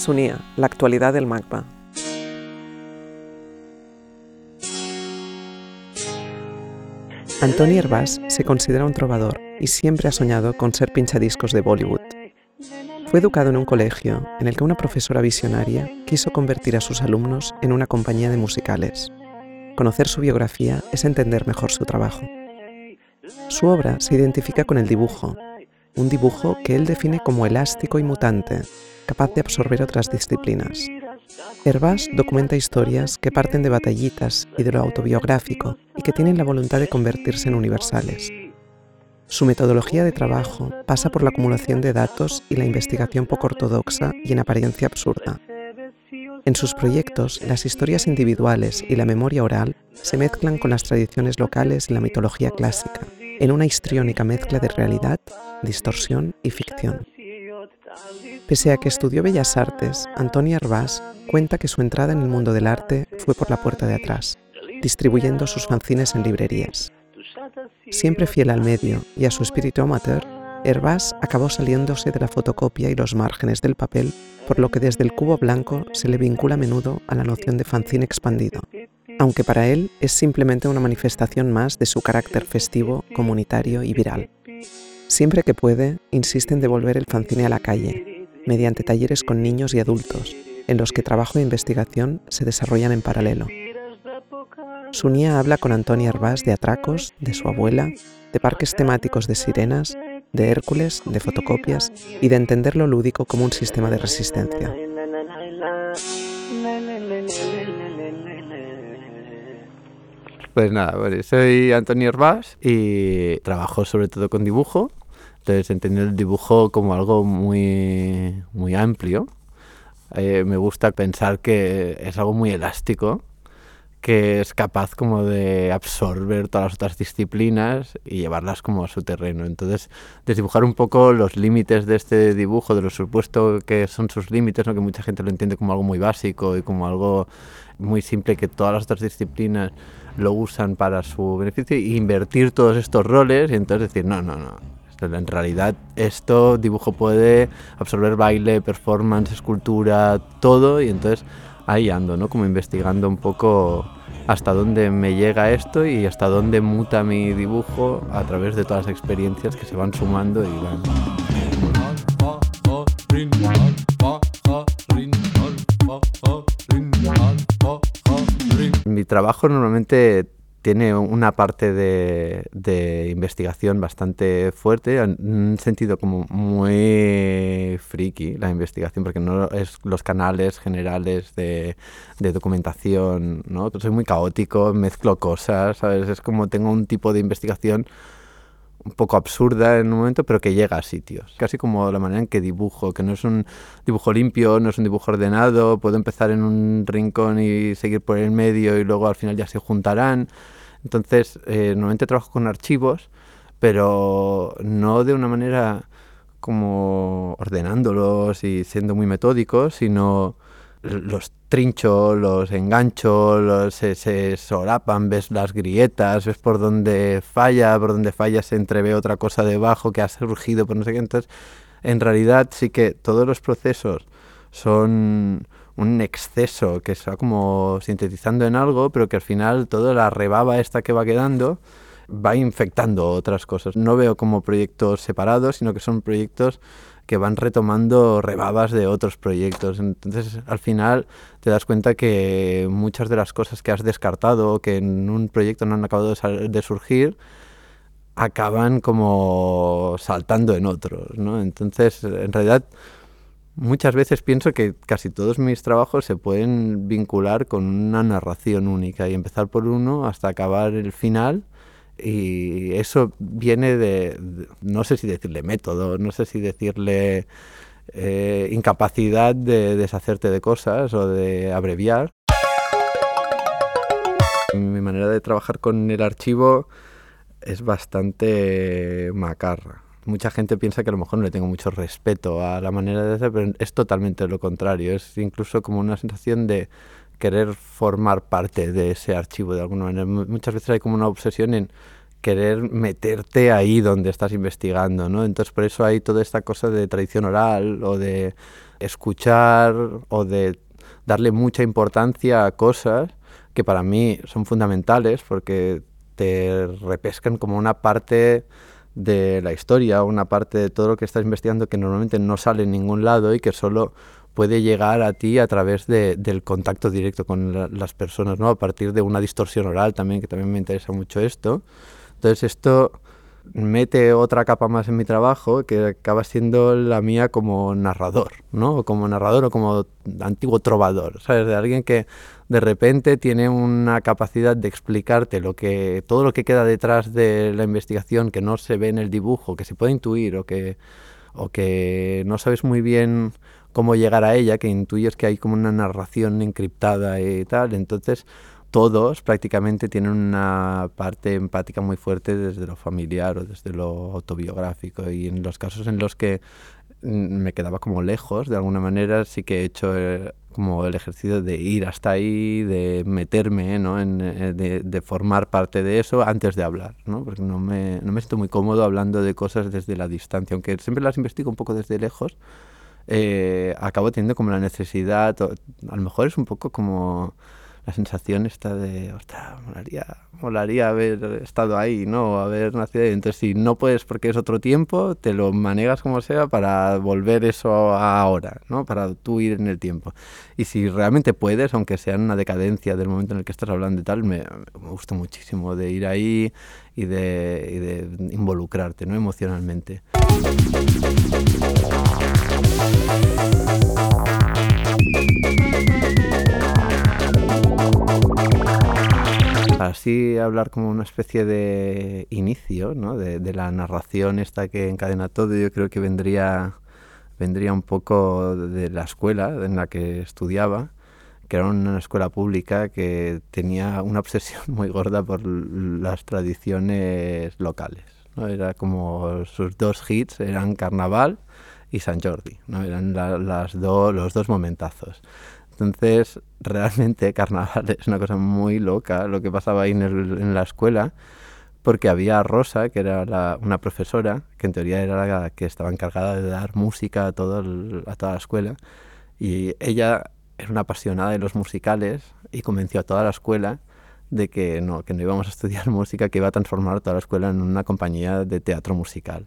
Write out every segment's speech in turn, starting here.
Sunía, la actualidad del MACBA. Antoni Herbás se considera un trovador y siempre ha soñado con ser pinchadiscos de Bollywood. Fue educado en un colegio en el que una profesora visionaria quiso convertir a sus alumnos en una compañía de musicales. Conocer su biografía es entender mejor su trabajo. Su obra se identifica con el dibujo, un dibujo que él define como elástico y mutante, capaz de absorber otras disciplinas. Herbás documenta historias que parten de batallitas y de lo autobiográfico y que tienen la voluntad de convertirse en universales. Su metodología de trabajo pasa por la acumulación de datos y la investigación poco ortodoxa y en apariencia absurda. En sus proyectos, las historias individuales y la memoria oral se mezclan con las tradiciones locales y la mitología clásica, en una histriónica mezcla de realidad, distorsión y ficción. Pese a que estudió Bellas Artes, Antonia Herbás cuenta que su entrada en el mundo del arte fue por la puerta de atrás, distribuyendo sus fanzines en librerías. Siempre fiel al medio y a su espíritu amateur, Herbás acabó saliéndose de la fotocopia y los márgenes del papel, por lo que desde el cubo blanco se le vincula a menudo a la noción de fanzine expandido, aunque para él es simplemente una manifestación más de su carácter festivo, comunitario y viral. Siempre que puede, insiste en devolver el fanzine a la calle, mediante talleres con niños y adultos, en los que trabajo e investigación se desarrollan en paralelo. Sunia habla con Antonia Herbás de atracos, de su abuela, de parques temáticos de sirenas, de Hércules, de fotocopias y de entender lo lúdico como un sistema de resistencia. Pues nada, soy Antonio Herbás y trabajo sobre todo con dibujo. Entonces entiendo el dibujo como algo muy, muy amplio. Eh, me gusta pensar que es algo muy elástico que es capaz como de absorber todas las otras disciplinas y llevarlas como a su terreno. Entonces, desdibujar un poco los límites de este dibujo, de lo supuesto que son sus límites, ¿no? que mucha gente lo entiende como algo muy básico y como algo muy simple que todas las otras disciplinas lo usan para su beneficio e invertir todos estos roles y entonces decir, no, no, no. En realidad esto dibujo puede absorber baile, performance, escultura, todo y entonces ahí ando, ¿no? Como investigando un poco hasta dónde me llega esto y hasta dónde muta mi dibujo a través de todas las experiencias que se van sumando y van... Mi trabajo normalmente tiene una parte de, investigación bastante fuerte, en un sentido como muy friki la investigación, porque no es los canales generales de, documentación, ¿no? Soy muy caótico, mezclo cosas, ¿sabes? Es como tengo un tipo de investigación un poco absurda en un momento, pero que llega a sitios. Casi como la manera en que dibujo, que no es un dibujo limpio, no es un dibujo ordenado, puedo empezar en un rincón y seguir por el medio y luego al final ya se juntarán. Entonces, eh, normalmente trabajo con archivos, pero no de una manera como ordenándolos y siendo muy metódicos, sino los trincho, los engancho, los, se, se, solapan, ves las grietas, ves por dónde falla, por dónde falla se entrevé otra cosa debajo que ha surgido por no sé qué. Entonces, en realidad sí que todos los procesos son un exceso que va como sintetizando en algo, pero que al final toda la rebaba esta que va quedando va infectando otras cosas. No veo como proyectos separados, sino que son proyectos que van retomando rebabas de otros proyectos. Entonces, al final te das cuenta que muchas de las cosas que has descartado que en un proyecto no han acabado de, surgir, acaban como saltando en otros. Entonces, en realidad, muchas veces pienso que casi todos mis trabajos se pueden vincular con una narración única y empezar por uno hasta acabar el final y eso viene de, no sé si decirle método, no sé si decirle eh, incapacidad de deshacerte de cosas o de abreviar. Mi manera de trabajar con el archivo es bastante macarra. Mucha gente piensa que a lo mejor no le tengo mucho respeto a la manera de hacer, pero es totalmente lo contrario. Es incluso como una sensación de querer formar parte de ese archivo de alguna manera. Muchas veces hay como una obsesión en querer meterte ahí donde estás investigando, ¿no? Entonces por eso hay toda esta cosa de tradición oral o de escuchar o de darle mucha importancia a cosas que para mí son fundamentales porque te repescan como una parte de la historia, una parte de todo lo que estás investigando que normalmente no sale en ningún lado y que solo puede llegar a ti a través de, del contacto directo con las personas, ¿no? A partir de una distorsión oral también, que también me interesa mucho esto. Entonces esto mete otra capa más en mi trabajo que acaba siendo la mía como narrador, ¿no? Como narrador o como antiguo trovador, ¿sabes? De alguien que de repente tiene una capacidad de explicarte lo que todo lo que queda detrás de la investigación que no se ve en el dibujo, que se puede intuir o que o que no sabes muy bien cómo llegar a ella, que intuyes que hay como una narración encriptada y tal, entonces todos prácticamente tienen una parte empática muy fuerte desde lo familiar o desde lo autobiográfico y en los casos en los que mm, me quedaba como lejos, de alguna manera sí que he hecho eh, como el ejercicio de ir hasta ahí, de meterme, ¿no? En, eh, de, formar parte de eso antes de hablar, ¿no? porque no me, no me siento muy cómodo hablando de cosas desde la distancia, aunque siempre las investigo un poco desde lejos, eh, acabo teniendo como la necesidad, a lo mejor es un poco como la sensación esta de, ostras, molaría, molaría haber estado ahí, ¿no? Haber nacido ahí. Entonces, si no puedes porque es otro tiempo, te lo manegas como sea para volver eso a ahora, ¿no? Para tú ir en el tiempo. Y si realmente puedes, aunque sea en una decadencia del momento en el que estás hablando y tal, me, me gusta muchísimo de ir ahí y de, y de involucrarte, ¿no? Emocionalmente. Así hablar como una especie de inicio, ¿no? de, la narración esta que encadena todo, yo creo que vendría, vendría un poco de la escuela en la que estudiaba, que era una escuela pública que tenía una obsesión muy gorda por las tradiciones locales. ¿no? Era como sus dos hits eran Carnaval y San Jordi, ¿no? eran las los dos momentazos. Entonces, realmente Carnaval es una cosa muy loca lo que pasaba ahí en, la escuela, porque había Rosa, que era una profesora, que en teoría era la que estaba encargada de dar música a, toda la escuela, y ella era una apasionada de los musicales y convenció a toda la escuela de que no, que no íbamos a estudiar música, que iba a transformar toda la escuela en una compañía de teatro musical.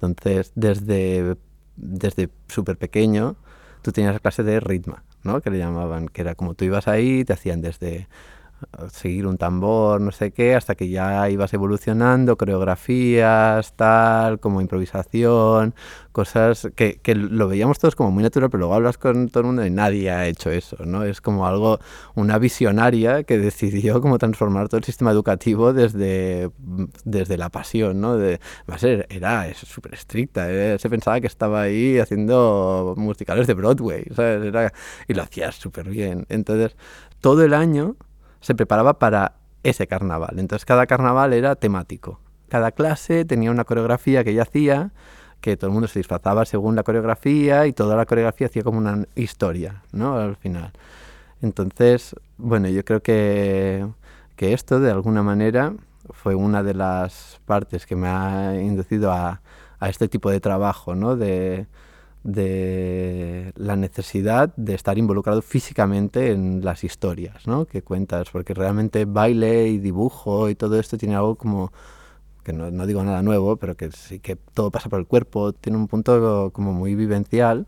Entonces, desde, desde súper pequeño, tú tenías clase de ritmo ¿no? que le llamaban, que era como tú ibas ahí, te hacían desde seguir un tambor, no sé qué, hasta que ya ibas evolucionando, coreografías, tal, como improvisación, cosas que, que, lo veíamos todos como muy natural, pero luego hablas con todo el mundo y nadie ha hecho eso, ¿no? Es como algo, una visionaria que decidió como transformar todo el sistema educativo desde, desde la pasión, ¿no? De, va a ser, era súper estricta, ¿eh? se pensaba que estaba ahí haciendo musicales de Broadway, ¿sabes? Era, y lo hacía súper bien. Entonces, todo el año se preparaba para ese carnaval. Entonces cada carnaval era temático. Cada clase tenía una coreografía que ella hacía, que todo el mundo se disfrazaba según la coreografía y toda la coreografía hacía como una historia, ¿no? Al final. Entonces, bueno, yo creo que, que esto de alguna manera fue una de las partes que me ha inducido a, a este tipo de trabajo, ¿no? De, de la necesidad de estar involucrado físicamente en las historias ¿no? que cuentas, porque realmente baile y dibujo y todo esto tiene algo como, que no, no, digo nada nuevo, pero que sí que todo pasa por el cuerpo, tiene un punto como muy vivencial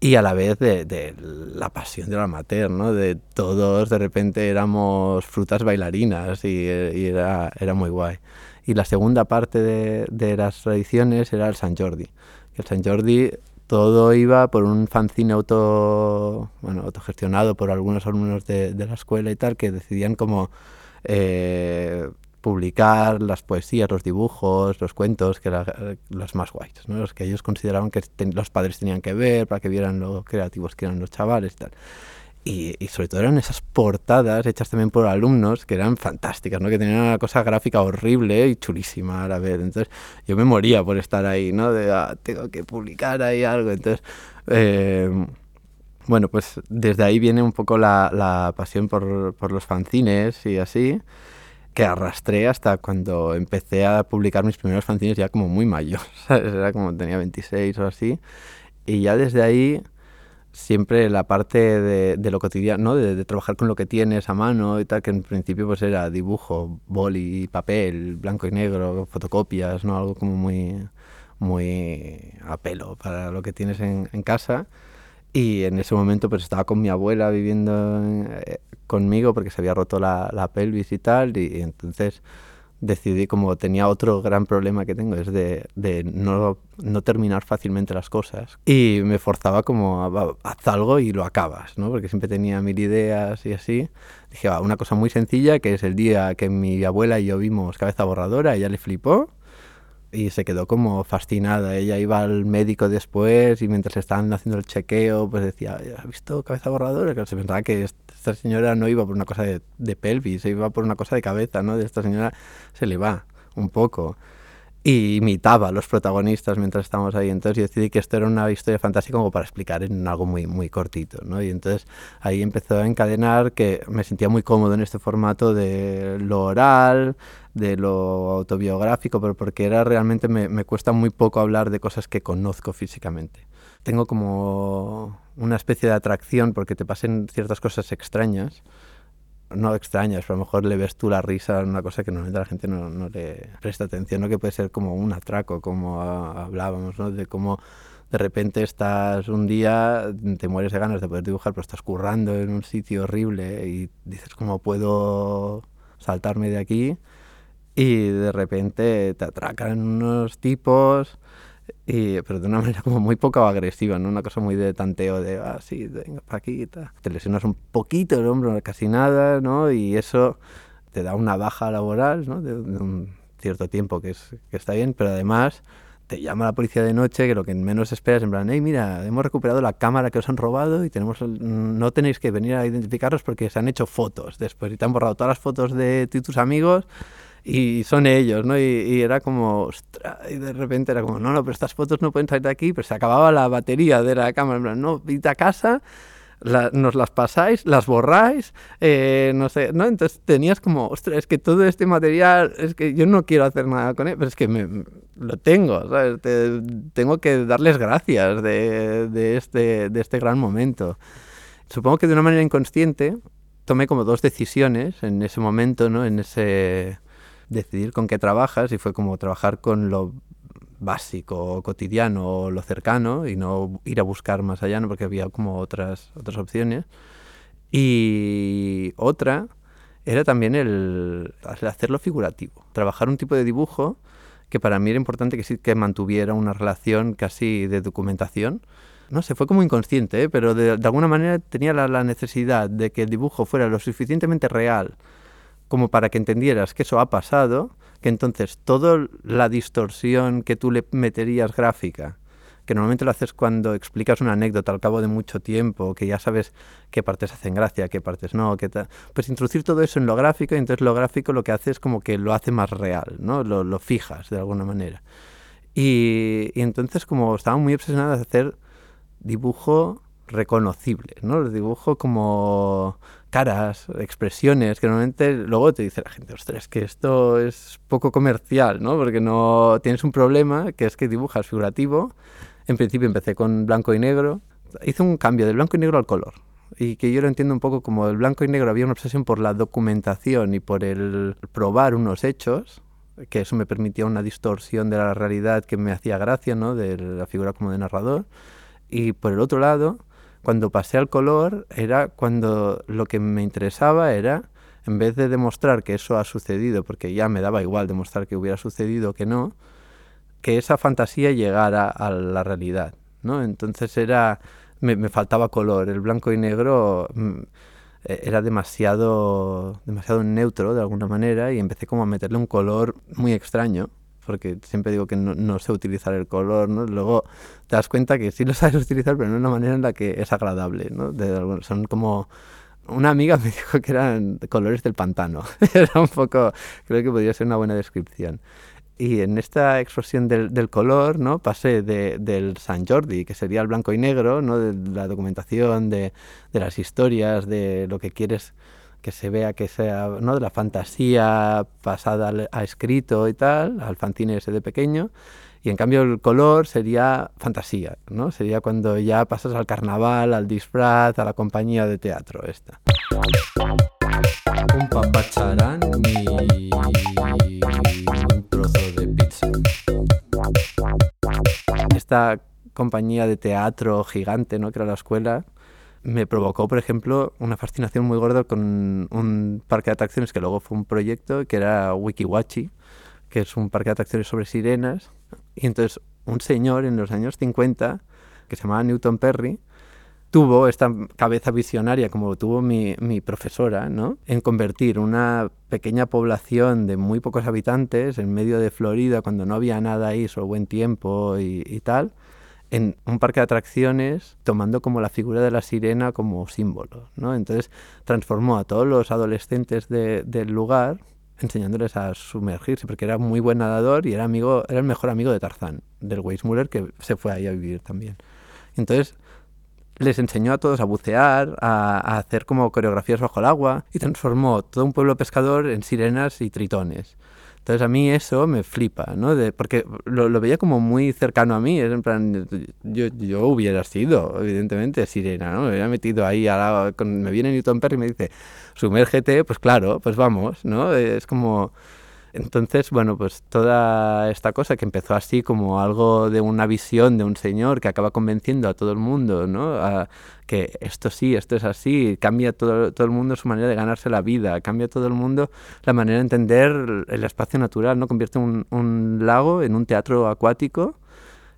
y a la vez de, de la pasión del amateur, ¿no? de todos de repente éramos frutas bailarinas y, y era, era muy guay. Y la segunda parte de, de las tradiciones era el San Jordi. El San Jordi todo iba por un fanzine auto, bueno, autogestionado por algunos alumnos de, la escuela y tal, que decidían como eh, publicar las poesías, los dibujos, los cuentos, que eran los más guays, ¿no? los que ellos consideraban que los padres tenían que ver para que vieran lo creativos que eran los chavales y tal. Y, sobre todo eran esas portadas hechas también por alumnos que eran fantásticas, ¿no? Que tenían una cosa gráfica horrible y chulísima a ver. Entonces yo me moría por estar ahí, ¿no? De, ah, tengo que publicar ahí algo. Entonces, eh, bueno, pues desde ahí viene un poco la, la pasión por, por, los fanzines y así. que arrastré hasta cuando empecé a publicar mis primeros fanzines ya como muy mayor, Era como tenía 26 o así. Y ya desde ahí siempre la parte de, lo cotidiano, ¿no? De, trabajar con lo que tienes a mano y tal, que en principio pues era dibujo, boli, papel, blanco y negro, fotocopias, ¿no? Algo como muy, muy a pelo para lo que tienes en, casa. Y en ese momento pues estaba con mi abuela viviendo eh, conmigo porque se había roto la, la pelvis y tal, y entonces decidí, como tenía otro gran problema que tengo, es de, de no, no, terminar fácilmente las cosas. Y me forzaba como, a, haz algo y lo acabas, ¿no? Porque siempre tenía mil ideas y así. Dije, va, una cosa muy sencilla, que es el día que mi abuela y yo vimos Cabeza Borradora, ella le flipó y se quedó como fascinada. Ella iba al médico después y mientras estaban haciendo el chequeo, pues decía, ¿has visto cabeza borradora? Que se pensaba que esta señora no iba por una cosa de, pelvis, iba por una cosa de cabeza, ¿no? De esta señora se le va un poco y imitaba a los protagonistas mientras estábamos ahí. Entonces yo decidí que esto era una historia fantástica como para explicar en algo muy, muy cortito. ¿no? Y entonces ahí empezó a encadenar que me sentía muy cómodo en este formato de lo oral, de lo autobiográfico, pero porque era realmente me, me cuesta muy poco hablar de cosas que conozco físicamente. Tengo como una especie de atracción porque te pasen ciertas cosas extrañas no extrañas, pero a lo mejor le ves tú la risa una cosa que normalmente la gente no, no le presta atención, ¿no? que puede ser como un atraco, como hablábamos, ¿no? de cómo de repente estás un día, te mueres de ganas de poder dibujar, pero estás currando en un sitio horrible y dices, ¿cómo puedo saltarme de aquí? Y de repente te atracan unos tipos y, pero de una manera como muy poco agresiva, ¿no? Una cosa muy de tanteo de, ah, sí, venga, pa' aquí, te lesionas un poquito el hombro, casi nada, ¿no? Y eso te da una baja laboral, ¿no? De, un cierto tiempo que, es, que está bien, pero además te llama la policía de noche, que lo que menos esperas, en plan, hey, mira, hemos recuperado la cámara que os han robado y tenemos no tenéis que venir a identificarlos porque se han hecho fotos después y te han borrado todas las fotos de tus amigos y son ellos, ¿no? Y, era como, ostras, y de repente era como, no, no, pero estas fotos no pueden salir de aquí, pero se acababa la batería de la cámara, en plan, no, id a casa, nos las pasáis, las borráis, eh, no sé, ¿no? Entonces tenías como, ostras, es que todo este material, es que yo no quiero hacer nada con él, pero es que me, lo tengo, ¿sabes? tengo que darles gracias de, de, este, de este gran momento. Supongo que de una manera inconsciente tomé como dos decisiones en ese momento, ¿no? En ese decidir con qué trabajas y fue como trabajar con lo básico, cotidiano, lo cercano y no ir a buscar más allá, ¿no? porque había como otras, otras opciones. Y otra era también el, hacerlo figurativo, trabajar un tipo de dibujo que para mí era importante que sí que mantuviera una relación casi de documentación. No sé, fue como inconsciente, ¿eh? pero de, alguna manera tenía la necesidad de que el dibujo fuera lo suficientemente real como para que entendieras que eso ha pasado, que entonces toda la distorsión que tú le meterías gráfica, que normalmente lo haces cuando explicas una anécdota al cabo de mucho tiempo, que ya sabes qué partes hacen gracia, qué partes no, qué tal. Pues introducir todo eso en lo gráfico, y entonces lo gráfico lo que hace es como que lo hace más real, ¿no? Lo, lo fijas de alguna manera. Y, entonces como estaba muy obsesionada de hacer dibujo reconocible, ¿no? El dibujo como caras, expresiones, que normalmente luego te dice la gente, ostras, que esto es poco comercial, ¿no? Porque no tienes un problema, que es que dibujas figurativo. En principio empecé con blanco y negro. Hice un cambio del blanco y negro al color. Y que yo lo entiendo un poco como el blanco y negro había una obsesión por la documentación y por el probar unos hechos, que eso me permitía una distorsión de la realidad que me hacía gracia, ¿no? De la figura como de narrador. Y por el otro lado, cuando pasé al color era cuando lo que me interesaba era, en vez de demostrar que eso ha sucedido, porque ya me daba igual demostrar que hubiera sucedido o que no, que esa fantasía llegara a la realidad, ¿no? Entonces era, me, faltaba color, el blanco y negro mm, e, era demasiado, demasiado neutro de alguna manera y empecé como a meterle un color muy extraño porque siempre digo que no, sé utilizar el color, ¿no? Luego te das cuenta que sí lo sabes utilizar, pero no de una manera en la que es agradable, ¿no? De, son como... Una amiga me dijo que eran colores del pantano. Era un poco... Creo que podría ser una buena descripción. Y en esta explosión del, del color, ¿no? Pasé de, del San Jordi, que sería el blanco y negro, ¿no? De la documentación, de, de las historias, de lo que quieres que se vea que sea ¿no? de la fantasía pasada a escrito y tal, al fanzine ese de pequeño. Y en cambio el color sería fantasía, ¿no? Sería cuando ya pasas al carnaval, al disfraz, a la compañía de teatro esta. Un papacharán y un trozo de pizza. Esta compañía de teatro gigante, ¿no? Que era la escuela, me provocó, por ejemplo, una fascinación muy gorda con un parque de atracciones que luego fue un proyecto que era Wikiwachi, que es un parque de atracciones sobre sirenas. Y entonces un señor en los años 50, que se llamaba Newton Perry, tuvo esta cabeza visionaria, como tuvo mi, mi, profesora, ¿no? en convertir una pequeña población de muy pocos habitantes en medio de Florida, cuando no había nada ahí, solo buen tiempo y, y tal, en un parque de atracciones tomando como la figura de la sirena como símbolo. ¿no? Entonces transformó a todos los adolescentes de, del lugar enseñándoles a sumergirse, porque era muy buen nadador y era, amigo, era el mejor amigo de Tarzán, del Weissmuller, que se fue ahí a vivir también. Entonces les enseñó a todos a bucear, a, a, hacer como coreografías bajo el agua y transformó todo un pueblo pescador en sirenas y tritones. Entonces a mí eso me flipa, ¿no? Porque lo, lo, veía como muy cercano a mí, es en plan, yo, yo hubiera sido, evidentemente, sirena, ¿no? Me hubiera metido ahí, a la, con, me viene Newton Perry y me dice, sumérgete, pues claro, pues vamos, ¿no? Es como... Entonces, bueno, pues toda esta cosa que empezó así como algo de una visión de un señor que acaba convenciendo a todo el mundo, ¿no? Que esto sí, esto es así, cambia todo, todo el mundo su manera de ganarse la vida, cambia todo el mundo la manera de entender el espacio natural, ¿no? Convierte un, lago en un teatro acuático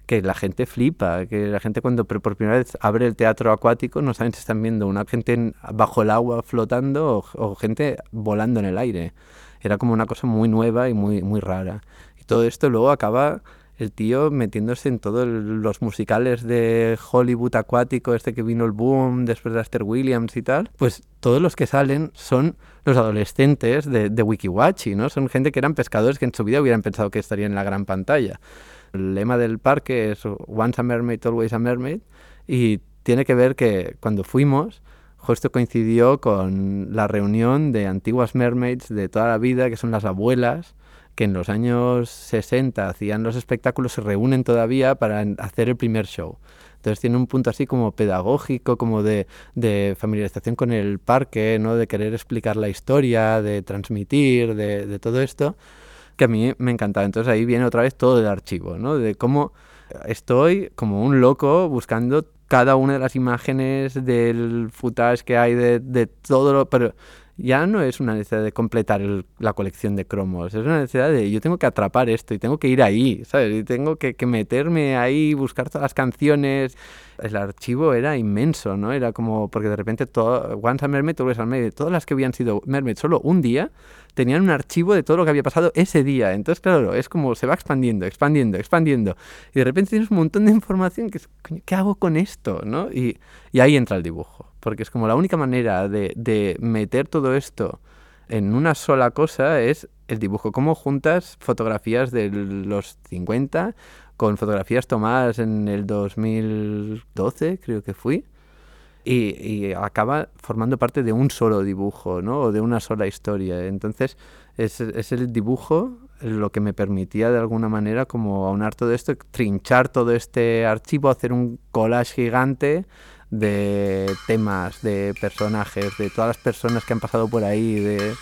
que la gente flipa, que la gente cuando por primera vez abre el teatro acuático no saben si están viendo una gente bajo el agua flotando o gente volando en el aire era como una cosa muy nueva y muy, muy rara. Y todo esto luego acaba el tío metiéndose en todos los musicales de Hollywood acuático, este que vino el boom después de Aster Williams y tal, pues todos los que salen son los adolescentes de, de Wikiwachi, ¿no? Son gente que eran pescadores que en su vida hubieran pensado que estarían en la gran pantalla. El lema del parque es Once a Mermaid, Always a Mermaid, y tiene que ver que cuando fuimos, justo coincidió con la reunión de antiguas mermaids de toda la vida, que son las abuelas, que en los años 60 hacían los espectáculos, se reúnen todavía para hacer el primer show. Entonces tiene un punto así como pedagógico, como de, familiarización con el parque, ¿no? de querer explicar la historia, de transmitir, de, de todo esto, que a mí me encantaba. Entonces ahí viene otra vez todo el archivo, ¿no? de cómo estoy como un loco buscando cada una de las imágenes del footage que hay de, de todo lo... Pero ya no es una necesidad de completar el, la colección de cromos, es una necesidad de yo tengo que atrapar esto y tengo que ir ahí, ¿sabes? Y tengo que, que meterme ahí, buscar todas las canciones. El archivo era inmenso, ¿no? Era como, porque de repente todo, Once a Mermaid, Always a Mermaid, todas las que habían sido Mermaid solo un día, tenían un archivo de todo lo que había pasado ese día. Entonces, claro, es como se va expandiendo, expandiendo, expandiendo. Y de repente tienes un montón de información que es, ¿qué hago con esto? ¿no? Y, y ahí entra el dibujo porque es como la única manera de, de, meter todo esto en una sola cosa es el dibujo. Cómo juntas fotografías de los 50 con fotografías tomadas en el 2012, creo que fui, y, y acaba formando parte de un solo dibujo, ¿no? O de una sola historia. Entonces, es, es el dibujo lo que me permitía de alguna manera como aunar todo esto, trinchar todo este archivo, hacer un collage gigante de temas, de personajes, de todas las personas que han pasado por ahí, de...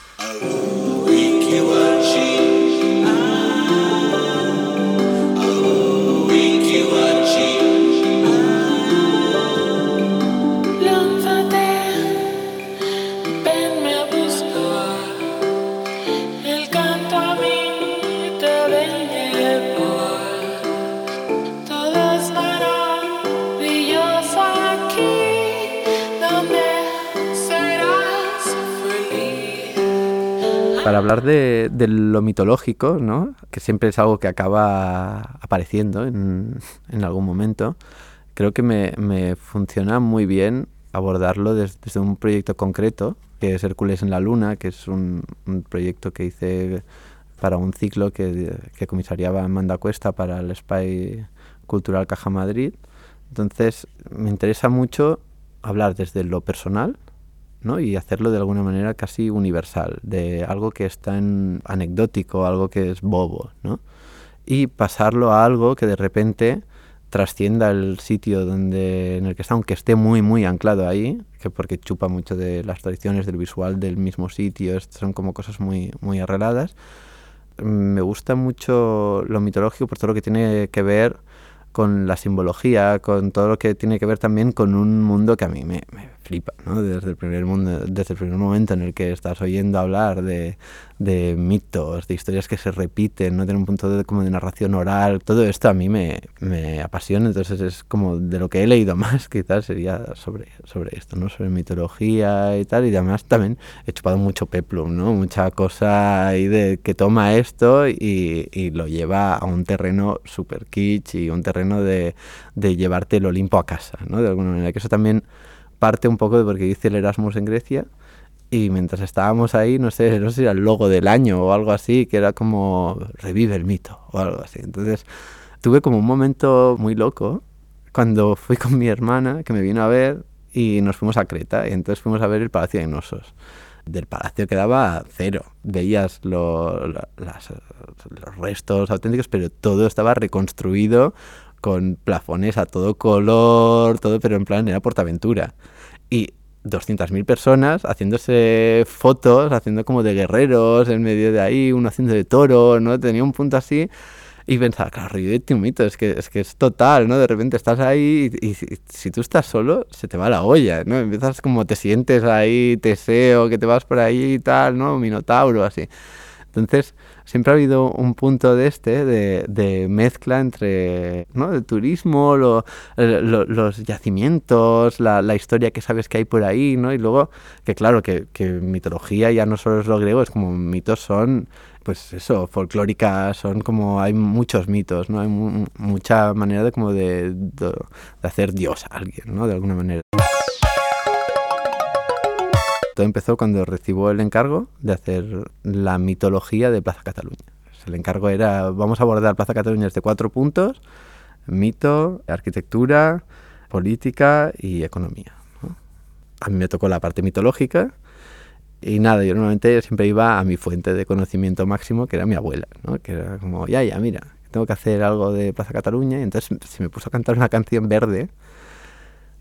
para hablar de, de, lo mitológico, ¿no? que siempre es algo que acaba apareciendo en, en algún momento, creo que me, me, funciona muy bien abordarlo desde, desde, un proyecto concreto, que es Hércules en la Luna, que es un, un proyecto que hice para un ciclo que, que comisariaba Amanda Cuesta para el Spy Cultural Caja Madrid. Entonces, me interesa mucho hablar desde lo personal, ¿no? y hacerlo de alguna manera casi universal, de algo que es tan anecdótico, algo que es bobo, ¿no? y pasarlo a algo que de repente trascienda el sitio donde en el que está, aunque esté muy muy anclado ahí, que porque chupa mucho de las tradiciones del visual del mismo sitio, son como cosas muy muy arregladas. Me gusta mucho lo mitológico por todo lo que tiene que ver con la simbología, con todo lo que tiene que ver también con un mundo que a mí me, me flipa, ¿no? Desde el primer mundo, desde el primer momento en el que estás oyendo hablar de, mitos, de historias que se repiten, no tiene un punto de, como de narración oral, todo esto a mí me, apasiona, entonces es como de lo que he leído más quizás sería sobre, sobre esto, ¿no? Sobre mitología y tal, y además también he chupado mucho peplum, ¿no? Mucha cosa ahí de que toma esto y, y lo lleva a un terreno super kitsch y un terreno de, de llevarte el Olimpo a casa, ¿no? De alguna manera, que eso también parte un poco de porque hice el Erasmus en Grecia, y mientras estábamos ahí, no sé, no sé si era el logo del año o algo así, que era como revive el mito o algo así. Entonces tuve como un momento muy loco cuando fui con mi hermana, que me vino a ver, y nos fuimos a Creta, y entonces fuimos a ver el Palacio de Inosos. Del palacio quedaba cero. Veías lo, las, los restos auténticos, pero todo estaba reconstruido con plafones a todo color, todo, pero en plan era portaventura. Y 200.000 personas haciéndose fotos, haciendo como de guerreros en medio de ahí, uno haciendo de toro, ¿no? Tenía un punto así y pensaba, claro, Río de mito, es que, es que es total, ¿no? De repente estás ahí y, y, si tú estás solo, se te va la olla, ¿no? Empiezas como te sientes ahí, Teseo, que te vas por ahí y tal, ¿no? Minotauro, así. Entonces, siempre ha habido un punto de este, de, mezcla entre ¿no? el turismo, los yacimientos, la, historia que sabes que hay por ahí, ¿no? Y luego, que claro, que, mitología ya no solo es lo griego, es como mitos son pues eso, folclóricas, son como, hay muchos mitos, ¿no? Hay mucha manera de como de, de, hacer Dios a alguien, ¿no? De alguna manera. Todo empezó cuando recibo el encargo de hacer la mitología de Plaza Cataluña. El encargo era, vamos a abordar Plaza Cataluña desde cuatro puntos, mito, arquitectura, política y economía. A mí me tocó la parte mitológica y nada, yo normalmente siempre iba a mi fuente de conocimiento máximo, que era mi abuela, ¿no? que era como, ya, ya, mira, tengo que hacer algo de Plaza Cataluña y entonces se me puso a cantar una canción verde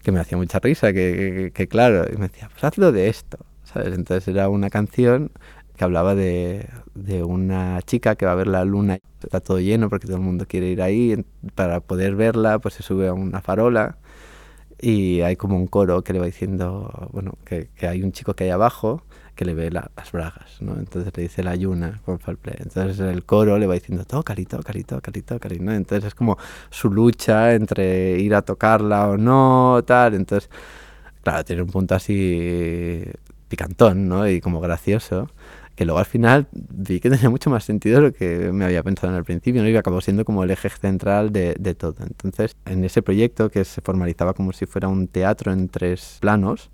que me hacía mucha risa, que, que, claro, y me decía, pues hazlo de esto, ¿sabes? Entonces era una canción que hablaba de, de, una chica que va a ver la luna, está todo lleno porque todo el mundo quiere ir ahí, para poder verla pues se sube a una farola y hay como un coro que le va diciendo, bueno, que, que hay un chico que hay abajo que le ve las bragas, ¿no? Entonces le dice la yuna con play. Entonces el coro le va diciendo, tócali, tócali, tócali, tócali, ¿no? Entonces es como su lucha entre ir a tocarla o no, tal. Entonces, claro, tiene un punto así picantón, ¿no? Y como gracioso que luego al final vi que tenía mucho más sentido de lo que me había pensado en el principio, ¿no? Y acabó siendo como el eje central de, de, todo. Entonces, en ese proyecto que se formalizaba como si fuera un teatro en tres planos,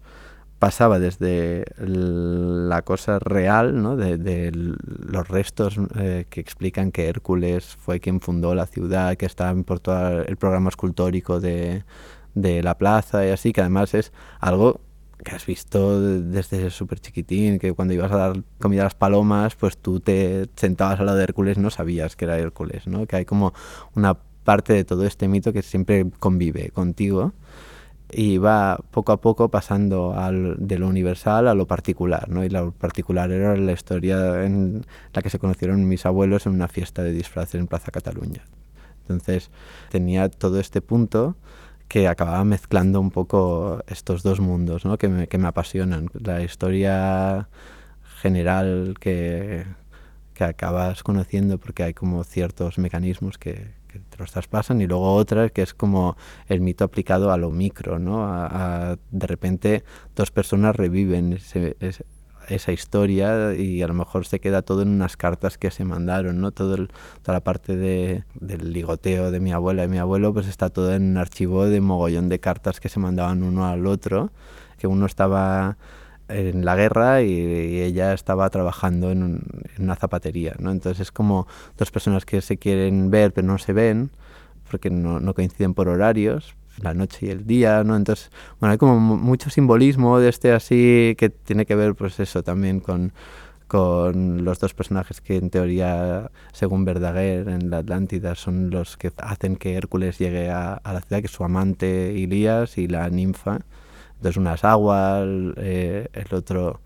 pasaba desde la cosa real, ¿no? de, los restos eh, que explican que Hércules fue quien fundó la ciudad, que está por todo el programa escultórico de, la plaza y así, que además es algo que has visto desde súper chiquitín, que cuando ibas a dar comida a las palomas, pues tú te sentabas al lado de Hércules, no sabías que era Hércules, ¿no? que hay como una parte de todo este mito que siempre convive contigo y va poco a poco pasando de lo universal a lo particular, ¿no? Y lo particular era la historia en la que se conocieron mis abuelos en una fiesta de disfraces en Plaza Cataluña. Entonces tenía todo este punto que acababa mezclando un poco estos dos mundos, ¿no? Que me, que me apasionan. La historia general que, que acabas conociendo porque hay como ciertos mecanismos que, que te los traspasan y luego otra que es como el mito aplicado a lo micro, ¿no? A, de repente dos personas reviven esa historia y a lo mejor se queda todo en unas cartas que se mandaron, ¿no? Todo toda la parte de, del ligoteo de mi abuela y mi abuelo pues está todo en un archivo de mogollón de cartas que se mandaban uno al otro, que uno estaba en la guerra y, ella estaba trabajando en, una zapatería, ¿no? Entonces es como dos personas que se quieren ver pero no se ven porque no, no, coinciden por horarios, la noche y el día, ¿no? Entonces, bueno, hay como mucho simbolismo de este así que tiene que ver, pues eso, también con, con los dos personajes que en teoría, según Verdaguer en la Atlántida, son los que hacen que Hércules llegue a, a la ciudad, que es su amante Ilías y la ninfa. Entonces, una es agua, el, eh, el otro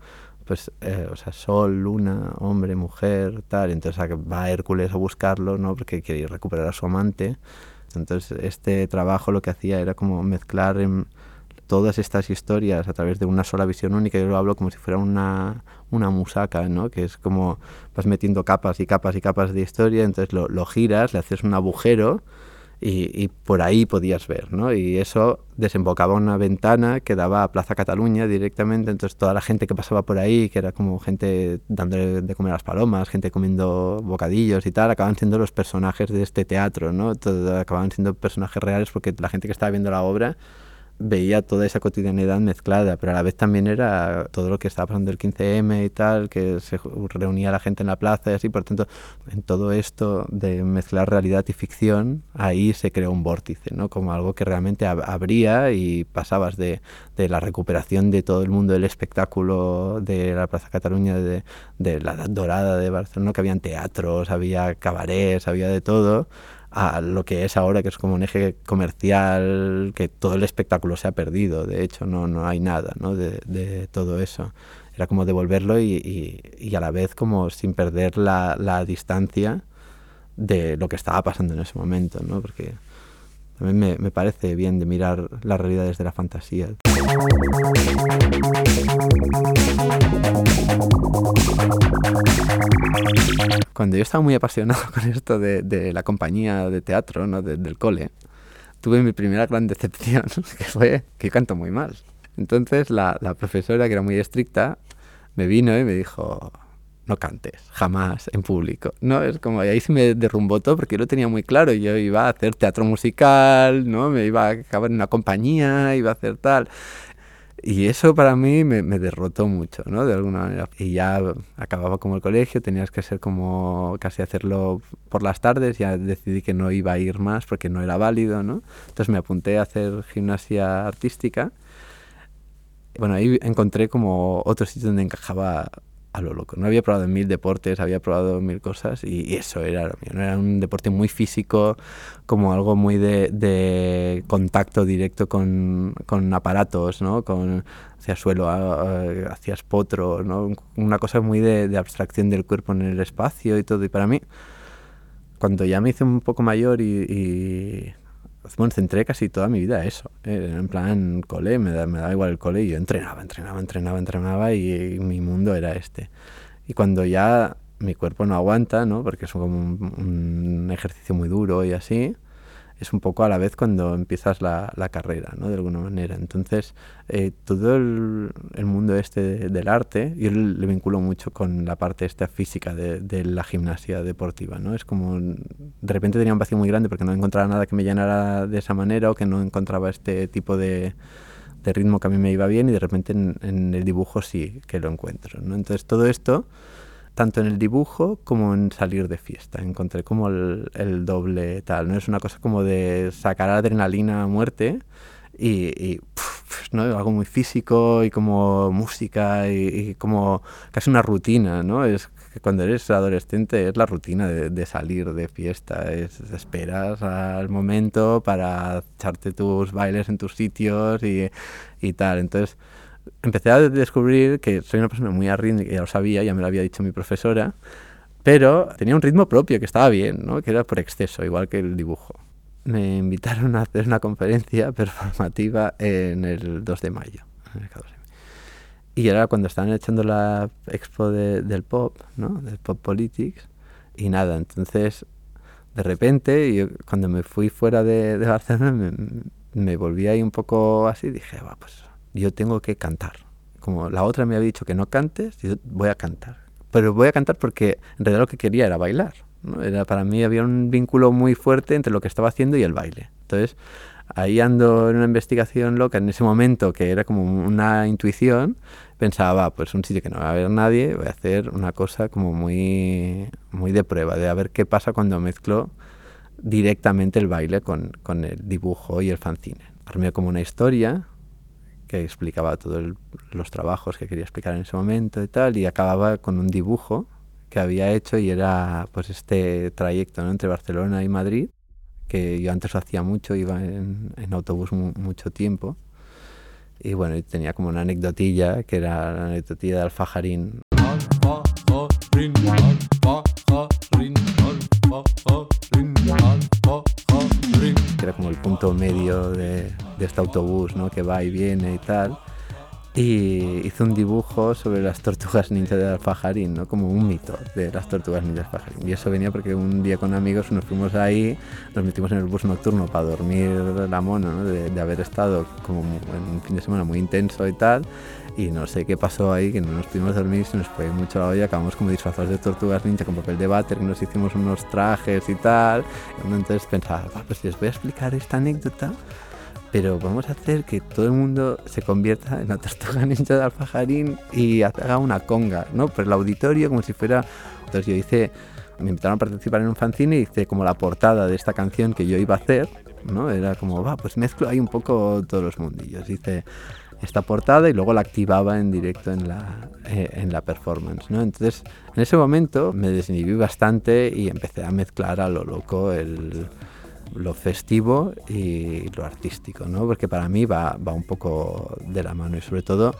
pues, eh, o sea, sol, luna, hombre, mujer, tal. Entonces va Hércules a buscarlo, ¿no? Porque quiere recuperar a su amante. Entonces este trabajo lo que hacía era como mezclar en todas estas historias a través de una sola visión única. Yo lo hablo como si fuera una, una musaca, ¿no? Que es como vas metiendo capas y capas y capas de historia, entonces lo giras, le haces un agujero y, por ahí podías ver, ¿no? Y eso desembocaba una ventana que daba a Plaza Cataluña directamente, entonces toda la gente que pasaba por ahí, que era como gente dándole de comer a las palomas, gente comiendo bocadillos y tal, acaban siendo los personajes de este teatro, ¿no? Todo, acababan siendo personajes reales porque la gente que estaba viendo la obra veía toda esa cotidianidad mezclada, pero a la vez también era todo lo que estaba pasando el 15M y tal, que se reunía la gente en la plaza y así, por tanto, en todo esto de mezclar realidad y ficción, ahí se creó un vórtice, ¿no? Como algo que realmente abría y pasabas de, de la recuperación de todo el mundo del espectáculo de la Plaza Cataluña, de, de la Edad Dorada de Barcelona, que habían teatros, había cabarets, había de todo, a lo que es ahora, que es como un eje comercial, que todo el espectáculo se ha perdido, de hecho, no, no hay nada ¿no? de, todo eso. Era como devolverlo y, y, y, a la vez como sin perder la, la, distancia de lo que estaba pasando en ese momento, ¿no? porque también me, me parece bien de mirar la realidad desde la fantasía. Cuando yo estaba muy apasionado con esto de, de la compañía de teatro, ¿no? De, del cole, tuve mi primera gran decepción, que fue que canto muy mal. Entonces la, la profesora, que era muy estricta, me vino y me dijo, no cantes, jamás, en público. No, es como, ahí se me derrumbó todo porque yo lo tenía muy claro. Yo iba a hacer teatro musical, ¿no? Me iba a acabar en una compañía, iba a hacer tal. Y eso para mí me, derrotó mucho, ¿no? De alguna manera. Y ya acababa como el colegio, tenías que ser como casi hacerlo por las tardes, ya decidí que no iba a ir más porque no era válido, ¿no? Entonces me apunté a hacer gimnasia artística. Bueno, ahí encontré como otro sitio donde encajaba a lo loco. No había probado mil deportes, había probado mil cosas y, eso era lo mío. No era un deporte muy físico, como algo muy de, de contacto directo con, con, aparatos, ¿no? Con hacia suelo, hacia potro, ¿no? Una cosa muy de, de, abstracción del cuerpo en el espacio y todo. Y para mí, cuando ya me hice un poco mayor y, y centré casi toda mi vida a eso. Eh, en plan, cole, me, da, me daba igual el cole y yo entrenaba, entrenaba, entrenaba, entrenaba y, y, mi mundo era este. Y cuando ya mi cuerpo no aguanta, ¿no? Porque es como un, un ejercicio muy duro y así, es un poco a la vez cuando empiezas la, la carrera, ¿no? De alguna manera. Entonces, eh, todo el, mundo este de, del arte, yo le vinculo mucho con la parte esta física de, de, la gimnasia deportiva, ¿no? Es como, de repente tenía un vacío muy grande porque no encontraba nada que me llenara de esa manera o que no encontraba este tipo de, de ritmo que a mí me iba bien y de repente en, en el dibujo sí que lo encuentro, ¿no? Entonces, todo esto tanto en el dibujo como en salir de fiesta. Encontré como el, el doble tal. No es una cosa como de sacar adrenalina a muerte y, y ¿no? algo muy físico y como música y, y, como casi una rutina. ¿no? Es cuando eres adolescente es la rutina de, de salir de fiesta. Es, esperas al momento para echarte tus bailes en tus sitios y, y tal. Entonces empecé a descubrir que soy una persona muy arrítmica, ya lo sabía, ya me lo había dicho mi profesora, pero tenía un ritmo propio que estaba bien, ¿no? que era por exceso, igual que el dibujo. Me invitaron a hacer una conferencia performativa en el 2 de mayo. Y era cuando estaban echando la expo de, del pop, ¿no? del pop politics, y nada, entonces de repente, yo, cuando me fui fuera de, de Barcelona, me, me volví ahí un poco así, dije, va, pues yo tengo que cantar. Como la otra me había dicho que no cantes, yo voy a cantar. Pero voy a cantar porque en realidad lo que quería era bailar. ¿no? Era, para mí había un vínculo muy fuerte entre lo que estaba haciendo y el baile. Entonces, ahí ando en una investigación loca en ese momento que era como una intuición, pensaba, pues un sitio que no va a haber nadie, voy a hacer una cosa como muy, muy de prueba, de a ver qué pasa cuando mezclo directamente el baile con, con el dibujo y el fanzine. armé como una historia que explicaba todos los trabajos que quería explicar en ese momento y tal, y acababa con un dibujo que había hecho y era pues este trayecto ¿no? entre Barcelona y Madrid, que yo antes lo hacía mucho, iba en, autobús mucho tiempo. Y bueno, tenía como una anecdotilla, que era la anecdotilla de Alfajarín. era como el punto medio de, de este autobús, ¿no? Que va y viene y tal y hizo un dibujo sobre las tortugas ninja de Alfajarín, ¿no? como un mito de las tortugas ninja de Alfajarín. Y eso venía porque un día con amigos nos fuimos ahí, nos metimos en el bus nocturno para dormir la mona, ¿no? de, haber estado como en un fin de semana muy intenso y tal. Y no sé qué pasó ahí, que no nos pudimos dormir, se nos fue mucho la olla, acabamos como disfrazados de tortugas ninja con papel de váter, nos hicimos unos trajes y tal. Entonces pensaba, pues si les voy a explicar esta anécdota, pero vamos a hacer que todo el mundo se convierta en la tortuga ninja de Alfajarín y haga una conga, ¿no? Por el auditorio, como si fuera... Entonces yo hice, me invitaron a participar en un fanzine y hice como la portada de esta canción que yo iba a hacer, ¿no? Era como, va, pues mezclo ahí un poco todos los mundillos. Hice esta portada y luego la activaba en directo en la, eh, en la performance, ¿no? Entonces, en ese momento me desinhibí bastante y empecé a mezclar a lo loco el lo festivo y lo artístico, ¿no? Porque para mí va, va un poco de la mano y sobre todo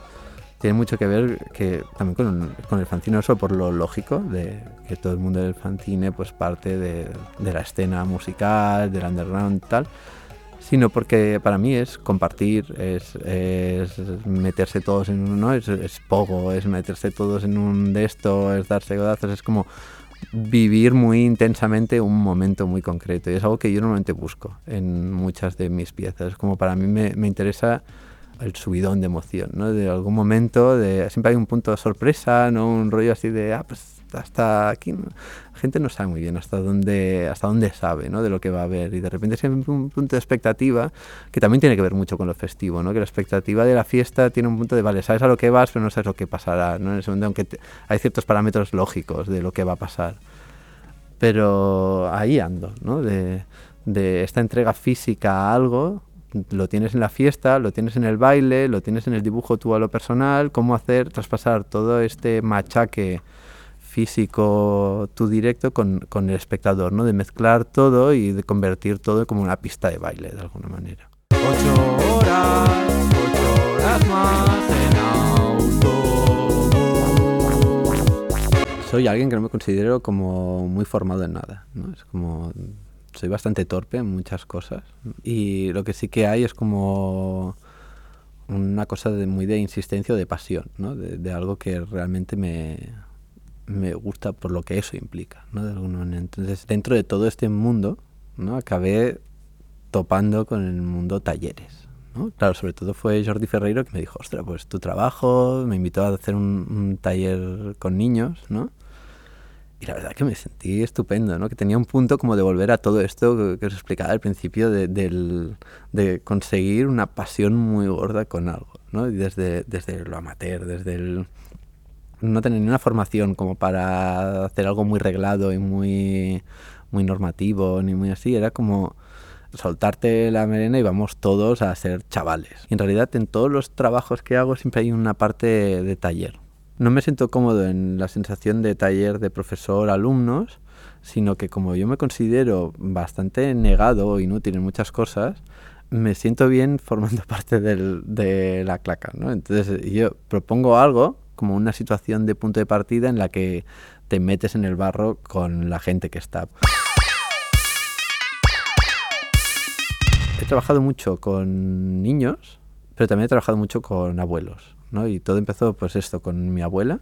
tiene mucho que ver que también con, el fanzine, solo por lo lógico, de que todo el mundo del fanzine pues parte de, la escena musical, del underground tal, sino porque para mí es compartir, es, meterse todos en uno, ¿no? Es, es, pogo, es meterse todos en un de esto, es darse godazos, es como vivir muy intensamente un momento muy concreto. Y es algo que yo normalmente busco en muchas de mis piezas. Como para mí me, me interesa el subidón de emoción, ¿no? De algún momento, de, siempre hay un punto de sorpresa, ¿no? Un rollo así de, ah, pues hasta aquí la gente no sabe muy bien hasta dónde hasta dónde sabe ¿no? de lo que va a haber y de repente siempre un punto de expectativa que también tiene que ver mucho con lo festivo ¿no? que la expectativa de la fiesta tiene un punto de vale sabes a lo que vas pero no sabes lo que pasará ¿no? en ese momento aunque hay ciertos parámetros lógicos de lo que va a pasar pero ahí ando ¿no? de, de esta entrega física a algo lo tienes en la fiesta, lo tienes en el baile, lo tienes en el dibujo tú a lo personal, cómo hacer traspasar todo este machaque físico tu directo con, con, el espectador, ¿no? De mezclar todo y de convertir todo como una pista de baile de alguna manera. Ocho horas, ocho horas más en Soy alguien que no me considero como muy formado en nada, ¿no? Es como soy bastante torpe en muchas cosas y lo que sí que hay es como una cosa de, muy de insistencia o de pasión, ¿no? de, de algo que realmente me, me gusta por lo que eso implica, ¿no? De. Entonces, dentro de todo este mundo, ¿no? Acabé topando con el mundo talleres, ¿no? Claro, sobre todo fue Jordi Ferreiro que me dijo, ostras, pues tu trabajo, me invitó a hacer un, taller con niños, ¿no? Y la verdad que me sentí estupendo, ¿no? Que tenía un punto como de volver a todo esto que, os explicaba al principio, de, de conseguir una pasión muy gorda con algo, ¿no? Y desde, desde lo amateur, desde el no tener ni una formación como para hacer algo muy reglado y muy, muy normativo, ni muy así. Era como soltarte la merena y vamos todos a ser chavales. Y en realidad en todos los trabajos que hago siempre hay una parte de taller. No me siento cómodo en la sensación de taller de profesor-alumnos, sino que como yo me considero bastante negado o inútil en muchas cosas, me siento bien formando parte del, de la claca. Entonces yo propongo algo como una situación de punto de partida en la que te metes en el barro con la gente que está. He trabajado mucho con niños, pero también he trabajado mucho con abuelos, ¿no? Y todo empezó, pues esto, con mi abuela,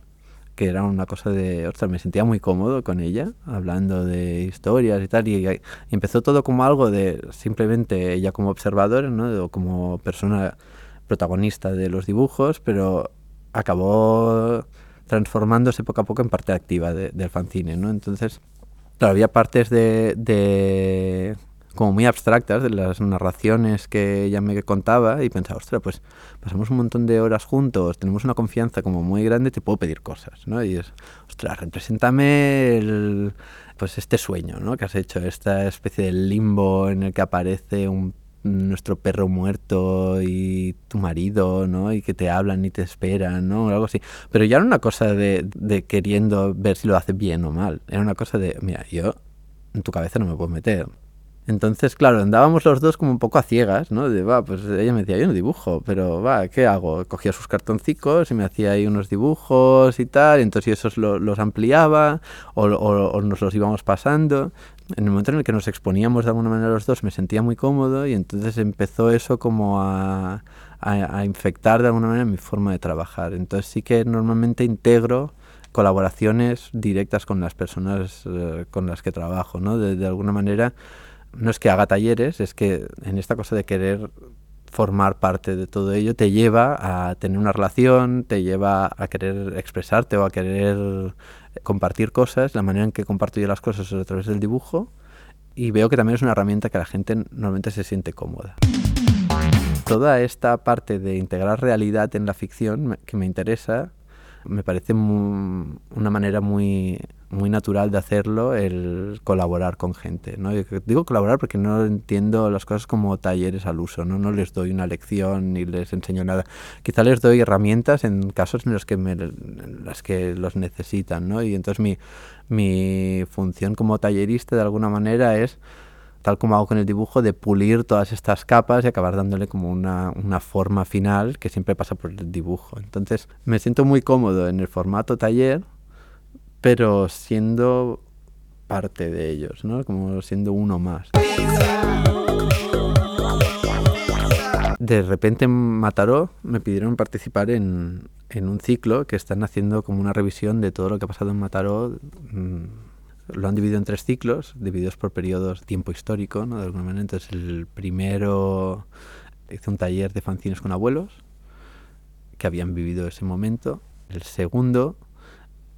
que era una cosa de, ostras, me sentía muy cómodo con ella, hablando de historias y tal, y, empezó todo como algo de simplemente ella como observadora, ¿no? O como persona protagonista de los dibujos, pero acabó transformándose poco a poco en parte activa del fanzine, ¿no? Entonces, claro, había partes de, de, como muy abstractas de las narraciones que ella me contaba y pensaba, ostras, pues pasamos un montón de horas juntos, tenemos una confianza como muy grande, te puedo pedir cosas, ¿no? Y es, ostras, represéntame el, pues este sueño, ¿no? Que has hecho, esta especie de limbo en el que aparece un nuestro perro muerto y tu marido, ¿no? Y que te hablan y te esperan, ¿no? Algo así. Pero ya era una cosa de, de queriendo ver si lo hace bien o mal. Era una cosa de, mira, yo en tu cabeza no me puedo meter. Entonces, claro, andábamos los dos como un poco a ciegas, ¿no? De, va, pues ella me decía, yo no dibujo, pero va, ¿qué hago? Cogía sus cartoncicos y me hacía ahí unos dibujos y tal, y entonces yo esos los ampliaba o, o, nos los íbamos pasando. En el momento en el que nos exponíamos de alguna manera los dos me sentía muy cómodo y entonces empezó eso como a, a, a infectar de alguna manera mi forma de trabajar. Entonces sí que normalmente integro colaboraciones directas con las personas eh, con las que trabajo, ¿no? De, de alguna manera no es que haga talleres, es que en esta cosa de querer formar parte de todo ello te lleva a tener una relación, te lleva a querer expresarte o a querer compartir cosas. La manera en que comparto yo las cosas es a través del dibujo y veo que también es una herramienta que la gente normalmente se siente cómoda. Toda esta parte de integrar realidad en la ficción que me interesa me parece una manera muy, muy natural de hacerlo el colaborar con gente. ¿no? digo colaborar porque no entiendo las cosas como talleres al uso, ¿no? no les doy una lección ni les enseño nada. Quizá les doy herramientas en casos en los que, me, en las que los necesitan. ¿no? Y entonces mi, mi función como tallerista de alguna manera es tal como hago con el dibujo, de pulir todas estas capas y acabar dándole como una, una, forma final que siempre pasa por el dibujo. Entonces me siento muy cómodo en el formato taller, pero siendo parte de ellos, ¿no? Como siendo uno más. De repente en Mataró me pidieron participar en, en un ciclo que están haciendo como una revisión de todo lo que ha pasado en Mataró. Mm, lo han dividido en tres ciclos, divididos por periodos tiempo histórico, ¿no? De alguna manera. Entonces, el primero hice un taller de fanzines con abuelos que habían vivido ese momento. El segundo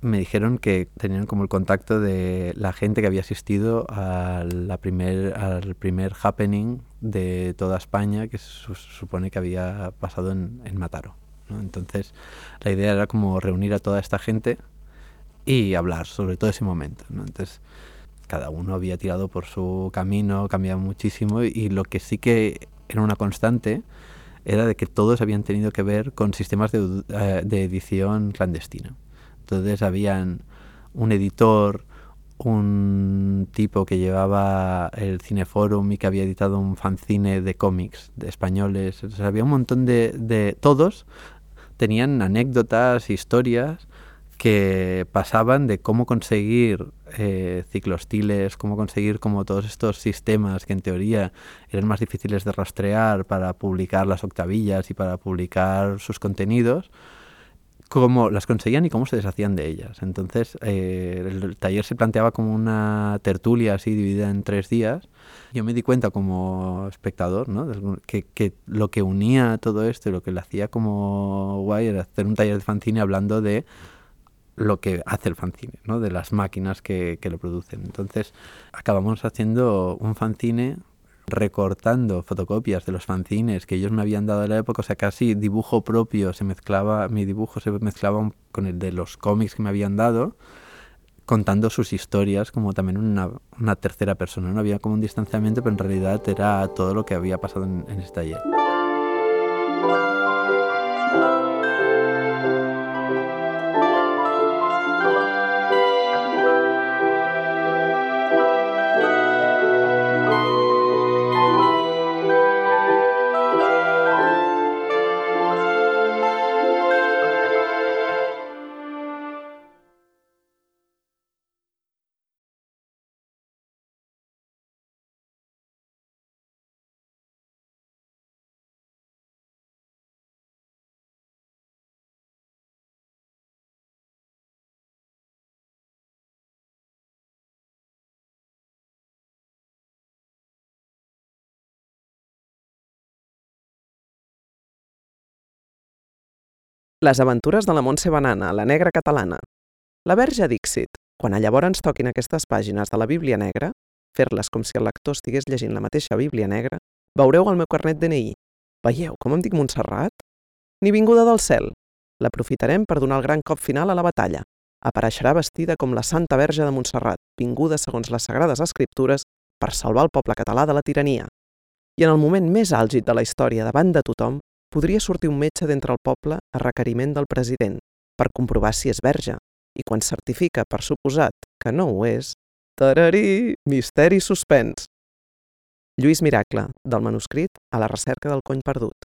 me dijeron que tenían como el contacto de la gente que había asistido a la primer, al primer happening de toda España que se supone que había pasado en, en Mataro. ¿no? Entonces, la idea era como reunir a toda esta gente y hablar sobre todo ese momento. ¿no? Entonces, cada uno había tirado por su camino, cambiado muchísimo y lo que sí que era una constante era de que todos habían tenido que ver con sistemas de, eh, de edición clandestina. Entonces habían un editor, un tipo que llevaba el Cineforum y que había editado un fanzine de cómics de españoles. había un montón de, de... Todos tenían anécdotas, historias que pasaban de cómo conseguir eh, ciclostiles, cómo conseguir como todos estos sistemas que en teoría eran más difíciles de rastrear para publicar las octavillas y para publicar sus contenidos, cómo las conseguían y cómo se deshacían de ellas. Entonces eh, el taller se planteaba como una tertulia así dividida en tres días. Yo me di cuenta como espectador ¿no? que, que lo que unía todo esto y lo que le hacía como guay era hacer un taller de fanzine hablando de lo que hace el fanzine, ¿no? de las máquinas que, que lo producen. Entonces acabamos haciendo un fanzine recortando fotocopias de los fanzines que ellos me habían dado en la época, o sea, casi dibujo propio se mezclaba, mi dibujo se mezclaba con el de los cómics que me habían dado, contando sus historias como también una, tercera persona. No había como un distanciamiento, pero en realidad era todo lo que había pasado en, en este taller. Les aventures de la Montse Banana, la negra catalana. La verge Dixit, quan a llavors toquin aquestes pàgines de la Bíblia Negra, fer-les com si el lector estigués llegint la mateixa Bíblia Negra, veureu el meu carnet DNI. Veieu com em dic Montserrat? Ni vinguda del cel. L'aprofitarem per donar el gran cop final a la batalla. Apareixerà vestida com la Santa Verge de Montserrat, vinguda segons les Sagrades Escriptures per salvar el poble català de la tirania. I en el moment més àlgid de la història davant de tothom, podria sortir un metge d'entre el poble a requeriment del president per comprovar si és verge. I quan certifica, per suposat, que no ho és, tararí, misteri suspens. Lluís Miracle, del manuscrit a la recerca del cony perdut.